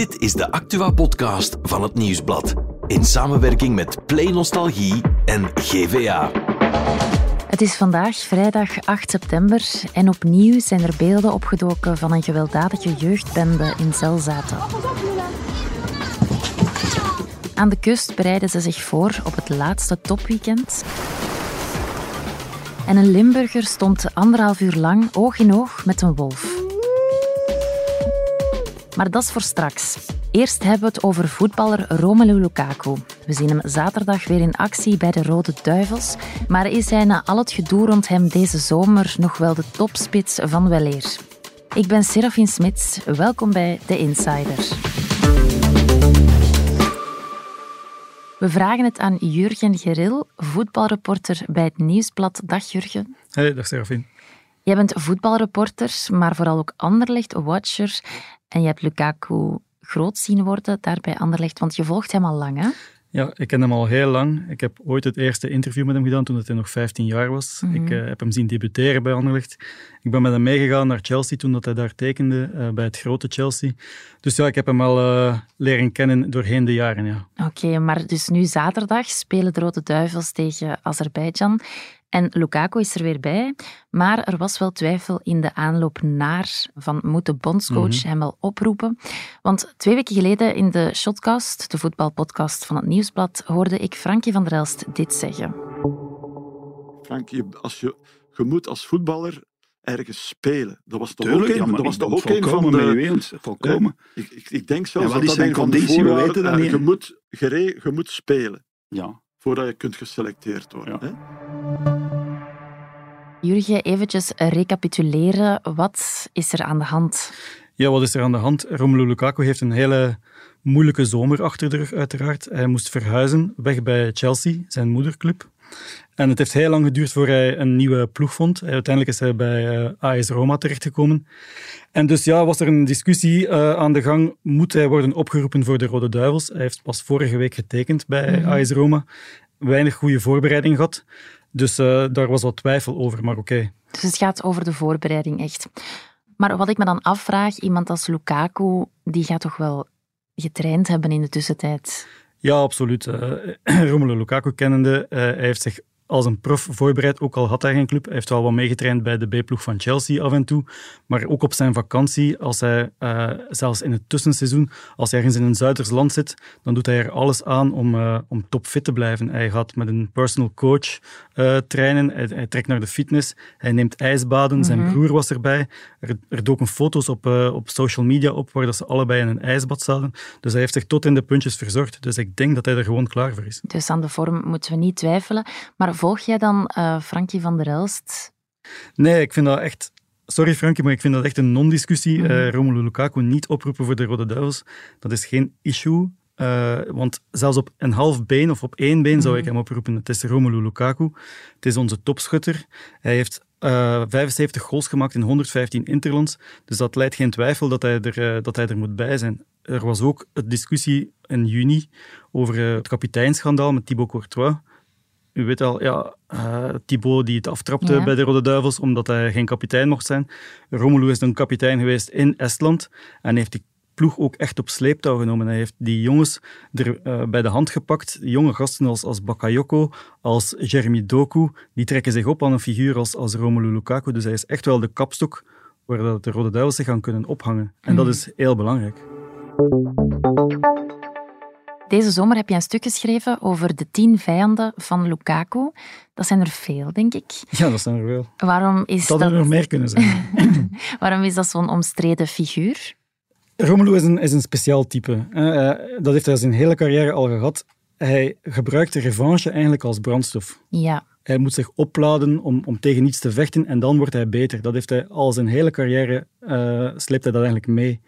Dit is de Actua-podcast van het Nieuwsblad. In samenwerking met Play Nostalgie en GVA. Het is vandaag vrijdag 8 september en opnieuw zijn er beelden opgedoken van een gewelddadige jeugdbende in Zelzaten. Aan de kust bereiden ze zich voor op het laatste topweekend. En een Limburger stond anderhalf uur lang oog in oog met een wolf. Maar dat is voor straks. Eerst hebben we het over voetballer Romelu Lukaku. We zien hem zaterdag weer in actie bij de Rode Duivels. Maar is hij na al het gedoe rond hem deze zomer nog wel de topspits van weleer? Ik ben Serafin Smits. Welkom bij The Insider. We vragen het aan Jurgen Geril, voetbalreporter bij het Nieuwsblad. Dag Jurgen. Hey, dag Serafin. Jij bent voetbalreporter, maar vooral ook Anderlecht-watcher. En je hebt Lukaku groot zien worden daar bij Anderlecht, want je volgt hem al lang, hè? Ja, ik ken hem al heel lang. Ik heb ooit het eerste interview met hem gedaan toen hij nog 15 jaar was. Mhm. Ik eh, heb hem zien debuteren bij Anderlecht. Ik ben met hem meegegaan naar Chelsea toen dat hij daar tekende, eh, bij het grote Chelsea. Dus ja, ik heb hem al eh, leren kennen doorheen de jaren, ja. Oké, maar dus nu zaterdag spelen de Rode Duivels tegen Azerbeidzjan. En Lukaku is er weer bij, maar er was wel twijfel in de aanloop naar van moet de bondscoach hem wel oproepen. Want twee weken geleden in de Shotcast, de voetbalpodcast van het Nieuwsblad, hoorde ik Frankie van der Elst dit zeggen. Frank, je, als je, je moet als voetballer ergens spelen. Dat was toch Tuurlijk, ook een, dat was toch ook een van de... eens, volkomen. Ik, ik, ik denk zelfs wat dat is dat zijn een van de conditie? We weten dat niet. Je moet, gere, je moet spelen Ja, voordat je kunt geselecteerd worden. Ja. Hè? Jurgen, eventjes recapituleren. Wat is er aan de hand? Ja, wat is er aan de hand? Romelu Lukaku heeft een hele moeilijke zomer achter de rug, uiteraard. Hij moest verhuizen, weg bij Chelsea, zijn moederclub. En het heeft heel lang geduurd voor hij een nieuwe ploeg vond. Uiteindelijk is hij bij eh, AS Roma terechtgekomen. En dus ja, was er een discussie eh, aan de gang. Moet hij worden opgeroepen voor de Rode Duivels? Hij heeft pas vorige week getekend bij Mhm. AS Roma. Weinig goede voorbereiding gehad. Dus eh, daar was wat twijfel over, maar oké. Dus het gaat over de voorbereiding, echt. Maar wat ik me dan afvraag, iemand als Lukaku, die gaat toch wel getraind hebben in de tussentijd? Ja, absoluut. Eh, Romelu Lukaku kennende, eh, hij heeft zich als een prof voorbereid, ook al had hij geen club. Hij heeft wel wat meegetraind bij de B-ploeg van Chelsea af en toe. Maar ook op zijn vakantie, als hij, eh, zelfs in het tussenseizoen, als hij ergens in een Zuiders land zit, dan doet hij er alles aan om, eh, om topfit te blijven. Hij gaat met een personal coach eh, trainen, hij, hij trekt naar de fitness, hij neemt ijsbaden, zijn Mhm. broer was erbij. Er, er doken foto's op, op social media op waar dat ze allebei in een ijsbad zaten. Dus hij heeft zich tot in de puntjes verzorgd. Dus ik denk dat hij er gewoon klaar voor is. Dus aan de vorm moeten we niet twijfelen. Maar volg jij dan eh, Frankie van der Elst? Nee, ik vind dat echt... Sorry Frankie, maar ik vind dat echt een non-discussie. Eh, Romelu Lukaku niet oproepen voor de Rode Duivels, dat is geen issue. Eh, want zelfs op een half been of op één been zou ik Mhm. hem oproepen. Het is Romelu Lukaku. Het is onze topschutter. Hij heeft eh, 75 goals gemaakt in 115 interlands. Dus dat leidt geen twijfel dat hij er, dat hij er moet bij zijn. Er was ook een discussie in juni over het kapiteinschandaal met Thibaut Courtois. U weet al, ja, eh Thibaut die het aftrapte Ja. bij de Rode Duivels omdat hij geen kapitein mocht zijn. Romelu is een kapitein geweest in Estland en heeft die ploeg ook echt op sleeptouw genomen. Hij heeft die jongens er eh, bij de hand gepakt. Jonge gasten als, als Bakayoko, als Jeremy Doku, die trekken zich op aan een figuur als, als Romelu Lukaku. Dus hij is echt wel de kapstok waar dat de Rode Duivels zich gaan kunnen ophangen. En dat Mhm. is heel belangrijk. Deze zomer heb je een stuk geschreven over de tien vijanden van Lukaku. Dat zijn er veel, denk ik. Ja, dat zijn er wel. Waarom is, Het hadden er dat, nog meer kunnen zijn. waarom is dat zo'n omstreden figuur? Romelu is een, is een speciaal type. Eh, dat heeft hij zijn hele carrière al gehad. Hij gebruikt de revanche eigenlijk als brandstof. Ja, Hij moet zich opladen om, om tegen iets te vechten en dan wordt hij beter. Dat heeft hij al zijn hele carrière, eh, sleept hij dat eigenlijk mee.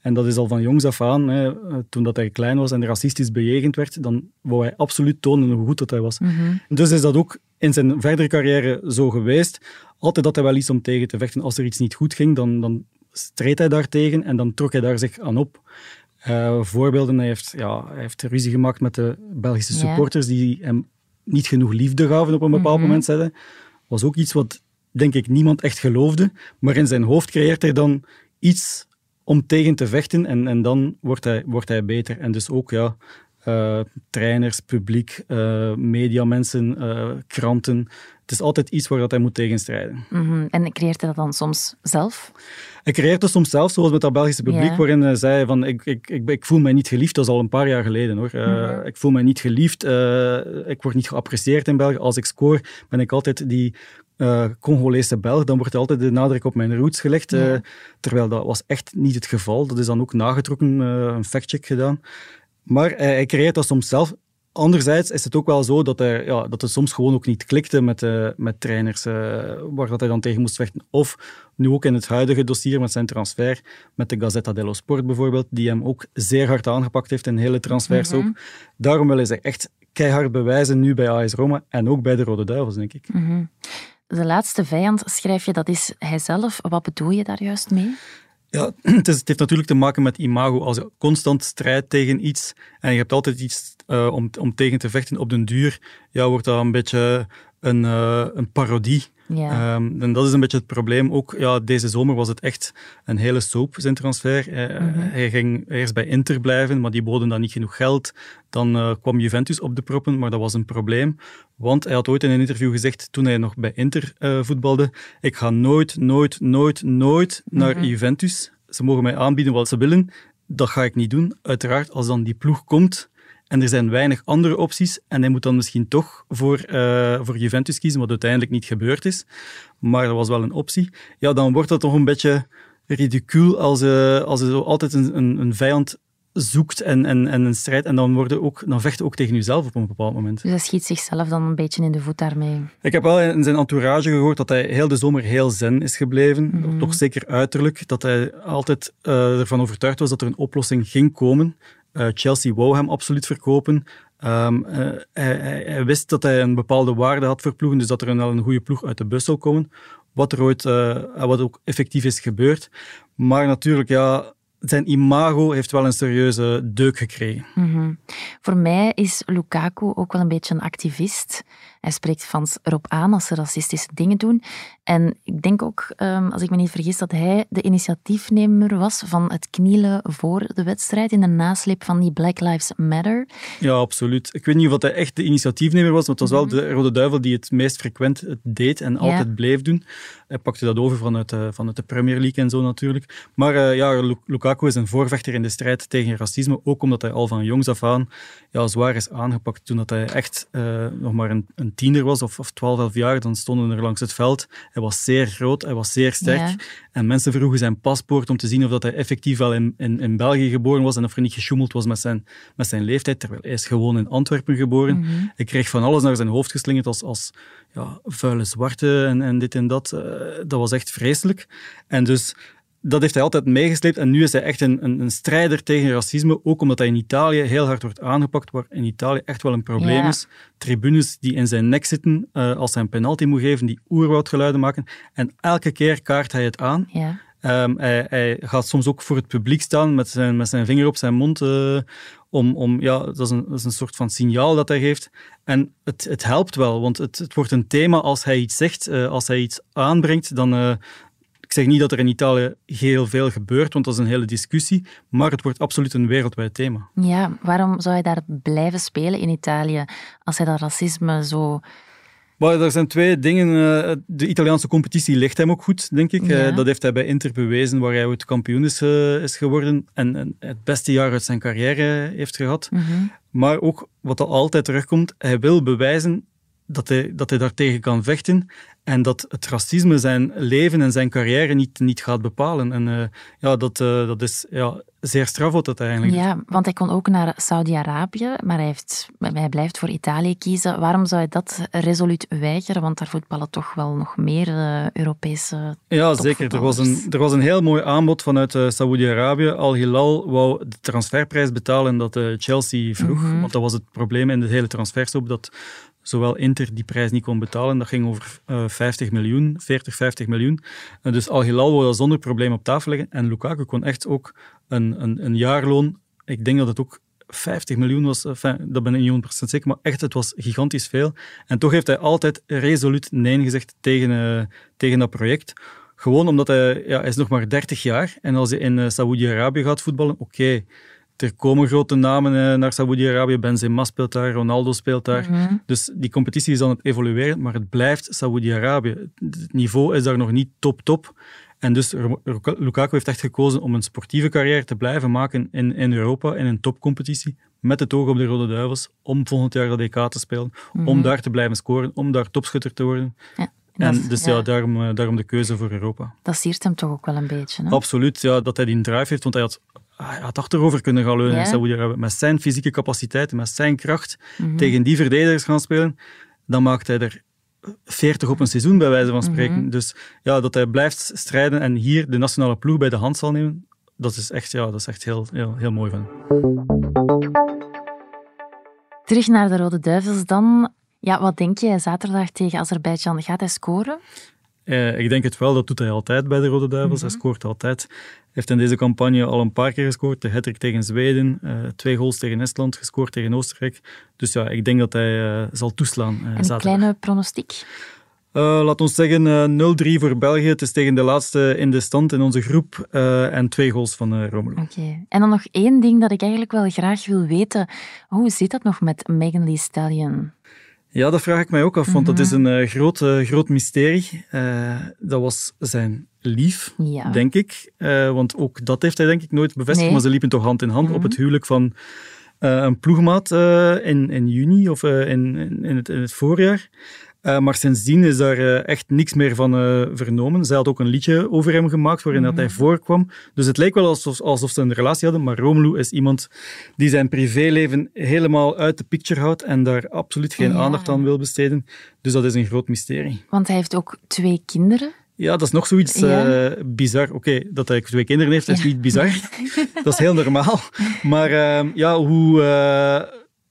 En dat is al van jongs af aan, hè, toen dat hij klein was en racistisch bejegend werd, dan wou hij absoluut tonen hoe goed dat hij was. mhm. Dus is dat ook in zijn verdere carrière zo geweest. Altijd had hij wel iets om tegen te vechten. Als er iets niet goed ging, dan, dan streed hij daartegen en dan trok hij daar zich aan op. Eh, voorbeelden, hij heeft, ja, hij heeft ruzie gemaakt met de Belgische Ja. supporters die hem niet genoeg liefde gaven op een bepaald Mhm. moment, zeiden. was ook iets wat, denk ik, niemand echt geloofde. Maar in zijn hoofd creëert hij dan iets om tegen te vechten en, en dan wordt hij, wordt hij beter. En dus ook ja, uh, trainers, publiek, uh, mediamensen, uh, kranten. Het is altijd iets waar dat hij moet tegenstrijden. Mm -hmm. En creëert hij dat dan soms zelf? Hij creëert het soms zelf, zoals met dat Belgische publiek, waarin hij zei van ik, ik, ik, ik, voel mij niet geliefd. Dat is al een paar jaar geleden hoor. Mm -hmm. Ik voel mij niet geliefd, ik word niet geapprecieerd in België. Als ik score, ben ik altijd die uh, Congolese Belg, dan wordt altijd de nadruk op mijn roots gelegd. Uh, terwijl dat was echt niet het geval. Dat is dan ook nagetrokken, een factcheck gedaan. Maar hij creëert dat soms zelf. Anderzijds is het ook wel zo dat, hij, ja, dat het soms gewoon ook niet klikte met, uh, met trainers uh, waar dat hij dan tegen moest vechten. Of nu ook in het huidige dossier met zijn transfer, met de Gazzetta dello Sport bijvoorbeeld, die hem ook zeer hard aangepakt heeft in hele transfersoop. Mm -hmm. Daarom willen ze echt keihard bewijzen nu bij AS Roma en ook bij de Rode Duivels, denk ik. Mm -hmm. De laatste vijand, schrijf je, dat is hijzelf. Wat bedoel je daar juist mee? Ja, het, is, heeft natuurlijk te maken met imago. Als je constant strijdt tegen iets en je hebt altijd iets uh, om, om tegen te vechten op den duur, ja, wordt dat een beetje een, uh, een parodie. Ja. Um, en dat is een beetje het probleem. Ook ja, deze zomer was het echt een hele soap, zijn transfer. Uh, mm -hmm. Hij ging eerst bij Inter blijven, maar die boden dan niet genoeg geld. Dan uh, kwam Juventus op de proppen, maar dat was een probleem. Want hij had ooit in een interview gezegd, toen hij nog bij Inter voetbalde, ik ga nooit, nooit, nooit, nooit mm -hmm. naar Juventus. Ze mogen mij aanbieden wat ze willen. Dat ga ik niet doen. Uiteraard, als dan die ploeg komt, en er zijn weinig andere opties. En hij moet dan misschien toch voor, uh, voor Juventus kiezen, wat uiteindelijk niet gebeurd is. Maar dat was wel een optie. Ja, dan wordt dat toch een beetje ridicuul als, uh, als zo altijd een, een, een vijand zoekt en, en, en een strijd. En dan, worden ook, dan vecht ook tegen jezelf op een bepaald moment. Dus hij schiet zichzelf dan een beetje in de voet daarmee. Ik heb wel in zijn entourage gehoord dat hij heel de zomer heel zen is gebleven. Mm -hmm. Toch zeker uiterlijk. Dat hij altijd uh, ervan overtuigd was dat er een oplossing ging komen. Uh, Chelsea wou hem absoluut verkopen. Um, uh, hij, wist dat hij een bepaalde waarde had voor ploegen, dus dat er een, een goede ploeg uit de bus zou komen. Wat er ooit, uh, wat ook effectief is gebeurd. Maar natuurlijk, ja, zijn imago heeft wel een serieuze deuk gekregen. -hmm. Voor mij is Lukaku ook wel een beetje een activist. Hij spreekt fans erop aan als ze racistische dingen doen. En ik denk ook, um, als ik me niet vergis, dat hij de initiatiefnemer was van het knielen voor de wedstrijd in de nasleep van die Black Lives Matter. Ja, absoluut. Ik weet niet of hij echt de initiatiefnemer was, maar het was wel de Rode Duivel die het meest frequent het deed en altijd ja. bleef doen. Hij pakte dat over vanuit, uh, vanuit de Premier League en zo natuurlijk. Maar uh, ja, Lukaku is een voorvechter in de strijd tegen racisme, ook omdat hij al van jongs af aan ja, zwaar is aangepakt. Toen dat hij echt uh, nog maar een, een tiener was, of, of 12, 11 jaar, dan stonden er langs het veld. Hij was zeer groot, hij was zeer sterk. Ja. En mensen vroegen zijn paspoort om te zien of dat hij effectief wel in, in, in België geboren was en of er niet gesjoemeld was met zijn, met zijn leeftijd, terwijl hij is gewoon in Antwerpen geboren. Mm -hmm. Hij kreeg van alles naar zijn hoofd geslingerd als, als ja, vuile zwarte en, en dit en dat. Uh, dat was echt vreselijk. En dus dat heeft hij altijd meegesleept. En nu is hij echt een, een, een, strijder tegen racisme. Ook omdat hij in Italië heel hard wordt aangepakt, waar in Italië echt wel een probleem ja. is. Tribunes die in zijn nek zitten uh, als hij een penalty moet geven, die oerwoudgeluiden maken. En elke keer kaart hij het aan. Ja. Um, hij, hij, gaat soms ook voor het publiek staan met zijn, met zijn vinger op zijn mond. Uh, om, om, ja, dat, is een, dat is een soort van signaal dat hij geeft. En het, het helpt wel, want het, het wordt een thema als hij iets zegt, uh, als hij iets aanbrengt, dan, uh, ik zeg niet dat er in Italië heel veel gebeurt, want dat is een hele discussie, maar het wordt absoluut een wereldwijd thema. Ja, waarom zou hij daar blijven spelen in Italië als hij dat racisme zo... Maar er zijn twee dingen. De Italiaanse competitie ligt hem ook goed, denk ik. Ja. Dat heeft hij bij Inter bewezen, waar hij ooit kampioen is, is geworden en het beste jaar uit zijn carrière heeft gehad. Mm -hmm. Maar ook, wat er altijd terugkomt, hij wil bewijzen dat hij, dat hij daartegen kan vechten en dat het racisme zijn leven en zijn carrière niet, niet gaat bepalen. En uh, ja, dat, uh, dat is ja, zeer straf wat dat eigenlijk Ja, want hij kon ook naar Saudi-Arabië, maar hij, heeft, hij blijft voor Italië kiezen. Waarom zou hij dat resoluut weigeren? Want daar voetballen toch wel nog meer uh, Europese Ja, zeker. Er was, een, er was een heel mooi aanbod vanuit Saudi-Arabië. Al-Hilal wou de transferprijs betalen dat Chelsea vroeg. Mm -hmm. Want dat was het probleem in de hele transfersoep, dat zowel Inter die prijs niet kon betalen. Dat ging over uh, 50 miljoen, 40, 50 miljoen. Uh, dus Al Hilal wou dat zonder probleem op tafel leggen. En Lukaku kon echt ook een, een, een jaarloon, ik denk dat het ook 50 miljoen was, enfin, dat ben ik niet 100% zeker, maar echt, het was gigantisch veel. En toch heeft hij altijd resoluut nee gezegd tegen, tegen dat project. Gewoon omdat hij, ja, hij is nog maar 30 jaar en als hij in Saoedi-Arabië gaat voetballen, oké, er komen grote namen uh, naar Saoedi-Arabië. Benzema speelt daar, Ronaldo speelt daar. Mhm. Dus die competitie is aan het evolueren, maar het blijft Saoedi-Arabië. Het niveau is daar nog niet top-top. En dus Lukaku heeft echt gekozen om een sportieve carrière te blijven maken in, in Europa, in een topcompetitie, met het oog op de Rode Duivels, om volgend jaar de EK te spelen, om Mhm. daar te blijven scoren, om daar topschutter te worden. Ja, En dat, dus ja, ja, daarom, eh, daarom de keuze voor Europa. dat siert hem toch ook wel een beetje. Hè? Absoluut, ja, dat hij die drive heeft, want hij had, hij had achterover kunnen gaan leunen Ja. in Saoedi-Arabië. Met zijn fysieke capaciteiten, met zijn kracht, Mhm. tegen die verdedigers gaan spelen, dan maakt hij er 40 op een seizoen, bij wijze van spreken. Mhm. Dus ja, dat hij blijft strijden en hier de nationale ploeg bij de hand zal nemen, dat is echt, ja, dat is echt heel, heel, heel mooi van. Terug naar de Rode Duivels dan. Ja, wat denk je zaterdag tegen Azerbeidzjan? Gaat hij scoren? Eh, ik denk het wel, dat doet hij altijd bij de Rode Duivels. Hij scoort altijd. Hij heeft in deze campagne al een paar keer gescoord. De hat tegen Zweden, eh, twee goals tegen Estland, gescoord tegen Oostenrijk. Dus ja, ik denk dat hij eh, zal toeslaan Een zaterdag. kleine pronostiek? Laat ons zeggen eh, 0-3 voor België. Het is tegen de laatste in de stand in onze groep. en twee goals van Romelu. Oké. En dan nog één ding dat ik eigenlijk wel graag wil weten. Hoe zit dat nog met Megan Thee Stallion? Ja, dat vraag ik mij ook af, want dat is een eh, groot, eh, groot mysterie. Eh, dat was zijn lief, Ja. denk ik. Want ook dat heeft hij denk ik nooit bevestigd, Nee. maar ze liepen toch hand in hand op Mhm. het huwelijk van een ploegmaat in, in juni of in, in, in het, in het voorjaar. Eh, maar sindsdien is daar eh, echt niks meer van eh, vernomen. Zij had ook een liedje over hem gemaakt waarin dat hij voorkwam. Dus het leek wel alsof, alsof ze een relatie hadden, maar Romelu is iemand die zijn privéleven helemaal uit de picture houdt en daar absoluut geen Ja. aandacht aan wil besteden. Dus dat is een groot mysterie. Want hij heeft ook twee kinderen. Ja, dat is nog zoiets Ja. bizar. Oké, dat hij twee kinderen heeft, is Ja. niet bizar. dat is heel normaal. Maar eh, ja, hoe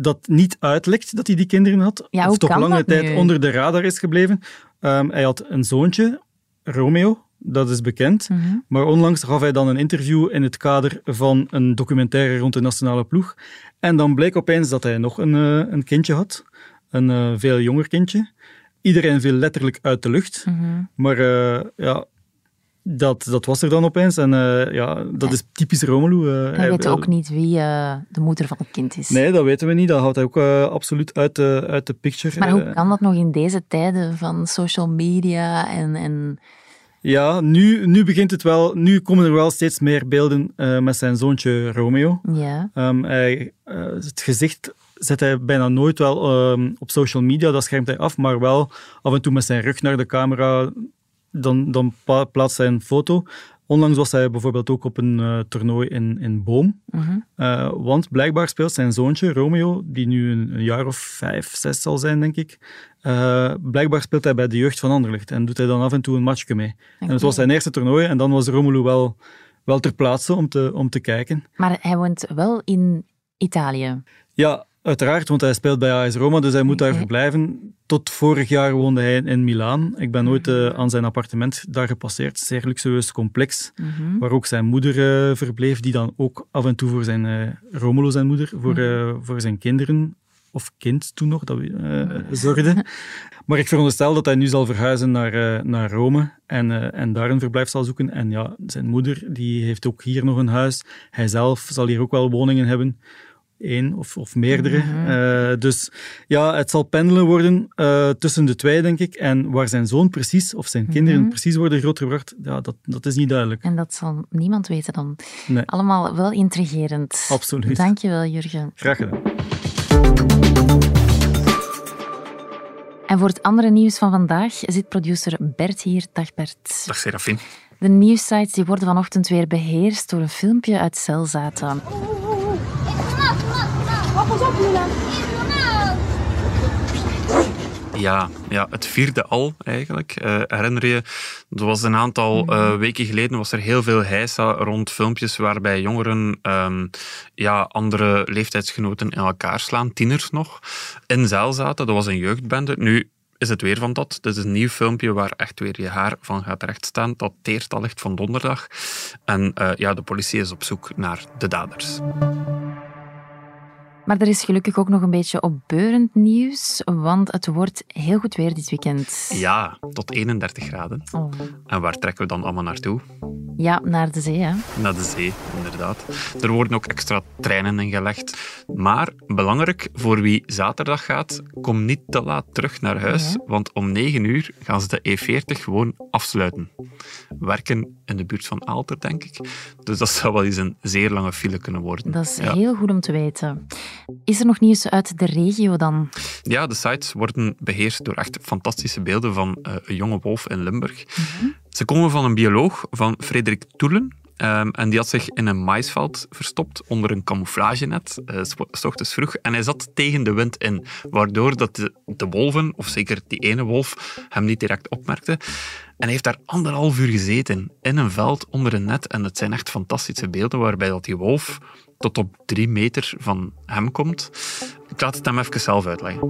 dat niet uitlekt dat hij die kinderen had, Ja, of toch lange tijd nu? onder de radar is gebleven. Ehm, hij had een zoontje, Romeo, dat is bekend. Mhm. Maar onlangs gaf hij dan een interview in het kader van een documentaire rond de nationale ploeg. En dan bleek opeens dat hij nog een, eh, een kindje had. Een eh, veel jonger kindje. Iedereen viel letterlijk uit de lucht. Mhm. Maar eh, ja, dat, dat was er dan opeens. En eh, ja, dat is typisch Romelu. eh, Hij hij- weet ook niet wie eh, de moeder van het kind is. Nee, dat weten we niet. Dat houdt hij ook eh, absoluut uit de, uit de picture. Maar hoe Eh, kan dat nog in deze tijden van social media en... en Ja, nu, nu begint het wel. Nu komen er wel steeds meer beelden eh, met zijn zoontje Romeo. ja. Ehm, hij, eh, het gezicht zet hij bijna nooit wel ehm, op social media, dat schermt hij af, maar wel af en toe met zijn rug naar de camera, dan, dan plaatst hij een foto. Onlangs was hij bijvoorbeeld ook op een eh, toernooi in, in Boom. Mhm. Eh, want blijkbaar speelt zijn zoontje, Romeo, die nu een, een jaar of vijf, zes zal zijn, denk ik. eh, blijkbaar speelt hij bij de jeugd van Anderlecht en doet hij dan af en toe een matchje mee. En het was zijn eerste toernooi en dan was Romelu wel, wel ter plaatse om te, om te kijken. Maar hij woont wel in Italië. Ja, uiteraard, want hij speelt bij AS Roma, dus hij moet daar Oké. verblijven. Tot vorig jaar woonde hij in Milaan. Ik ben nooit eh, aan zijn appartement daar gepasseerd. Zeer luxueus complex, Mhm. waar ook zijn moeder eh, verbleef, die dan ook af en toe voor zijn, eh Romolo, zijn moeder, voor, voor zijn kinderen, of kind toen nog, dat we, zorgde. Maar ik veronderstel dat hij nu zal verhuizen naar, naar Rome en, en daar een verblijf zal zoeken. En ja, zijn moeder die heeft ook hier nog een huis. Hij zelf zal hier ook wel woningen hebben. Eén of, of meerdere. Eh, dus ja, het zal pendelen worden eh, tussen de twee, denk ik. En waar zijn zoon precies, of zijn kinderen precies worden grootgebracht, ja, dat, dat is niet duidelijk. En dat zal niemand weten dan. Nee. Allemaal wel intrigerend. Absoluut. Dankjewel, Jurgen. Graag gedaan. En voor het andere nieuws van vandaag zit producer Bert hier. Dag Bert. Dag Serafin. De nieuwssites die worden vanochtend weer beheerst door een filmpje uit Celzaten. Ja, ja, het vierde al eigenlijk. Eh, herinner je, er was een aantal eh, weken geleden was er heel veel heisa rond filmpjes waarbij jongeren ehm, ja, andere leeftijdsgenoten in elkaar slaan, tieners nog, in zeil zaten. Dat was een jeugdbende. Nu is het weer van dat. Dit is een nieuw filmpje waar echt weer je haar van gaat rechtstaan. Dat teert al echt van donderdag. En eh, ja, de politie is op zoek naar de daders. Maar er is gelukkig ook nog een beetje opbeurend nieuws, want het wordt heel goed weer dit weekend. Ja, tot 31 graden. Oh. En waar trekken we dan allemaal naartoe? Ja, naar de zee, hè? Naar de zee, inderdaad. Er worden ook extra treinen ingelegd. Maar belangrijk voor wie zaterdag gaat, kom niet te laat terug naar huis, want om 9 uur gaan ze de E40 gewoon afsluiten. Werken in de buurt van Aalter, denk ik. Dus dat zou wel eens een zeer lange file kunnen worden. Dat is Ja. heel goed om te weten. Is er nog nieuws uit de regio dan? Ja, de sites worden beheerst door echt fantastische beelden van eh, een jonge wolf in Limburg. Ze komen van een bioloog, van Frederik Toelen. Ehm, en die had zich in een maisveld verstopt onder een camouflagenet, eh, s- ochtends vroeg. En hij zat tegen de wind in, waardoor dat de, de wolven, of zeker die ene wolf, hem niet direct opmerkte. En hij heeft daar anderhalf uur gezeten, in een veld, onder een net. En het zijn echt fantastische beelden, waarbij dat die wolf tot op drie meter van hem komt. Ik laat het hem even zelf uitleggen.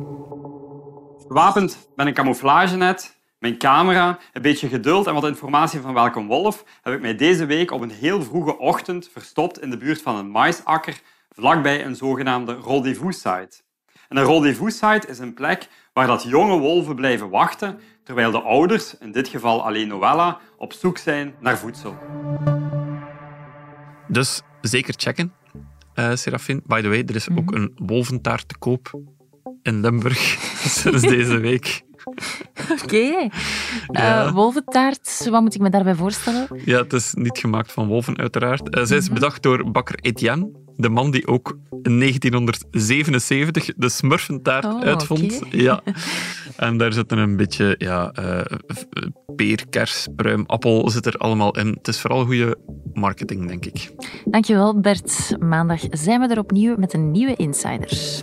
Gewapend met een camouflagenet, mijn camera, een beetje geduld en wat informatie van welke wolf heb ik mij deze week op een heel vroege ochtend verstopt in de buurt van een maisakker vlakbij een zogenaamde rendezvous-site. En een rendezvous-site is een plek waar dat jonge wolven blijven wachten terwijl de ouders, in dit geval alleen Noella, op zoek zijn naar voedsel. Dus zeker checken, eh Serafin. By the way, er is ook een wolventaart te koop in Limburg sinds deze week. Oké. Ja. Eh, wolventaart, wat moet ik me daarbij voorstellen? Ja, het is niet gemaakt van wolven, uiteraard. Eh, zij is bedacht door bakker Etienne, de man die ook in 1977 de smurfentaart Oh, uitvond. Ja. En daar zitten een beetje ja, v- peer, kers, pruim, appel zit er allemaal in. Het is vooral goede marketing, denk ik. Dankjewel Bert. Maandag zijn we er opnieuw met een nieuwe Insider.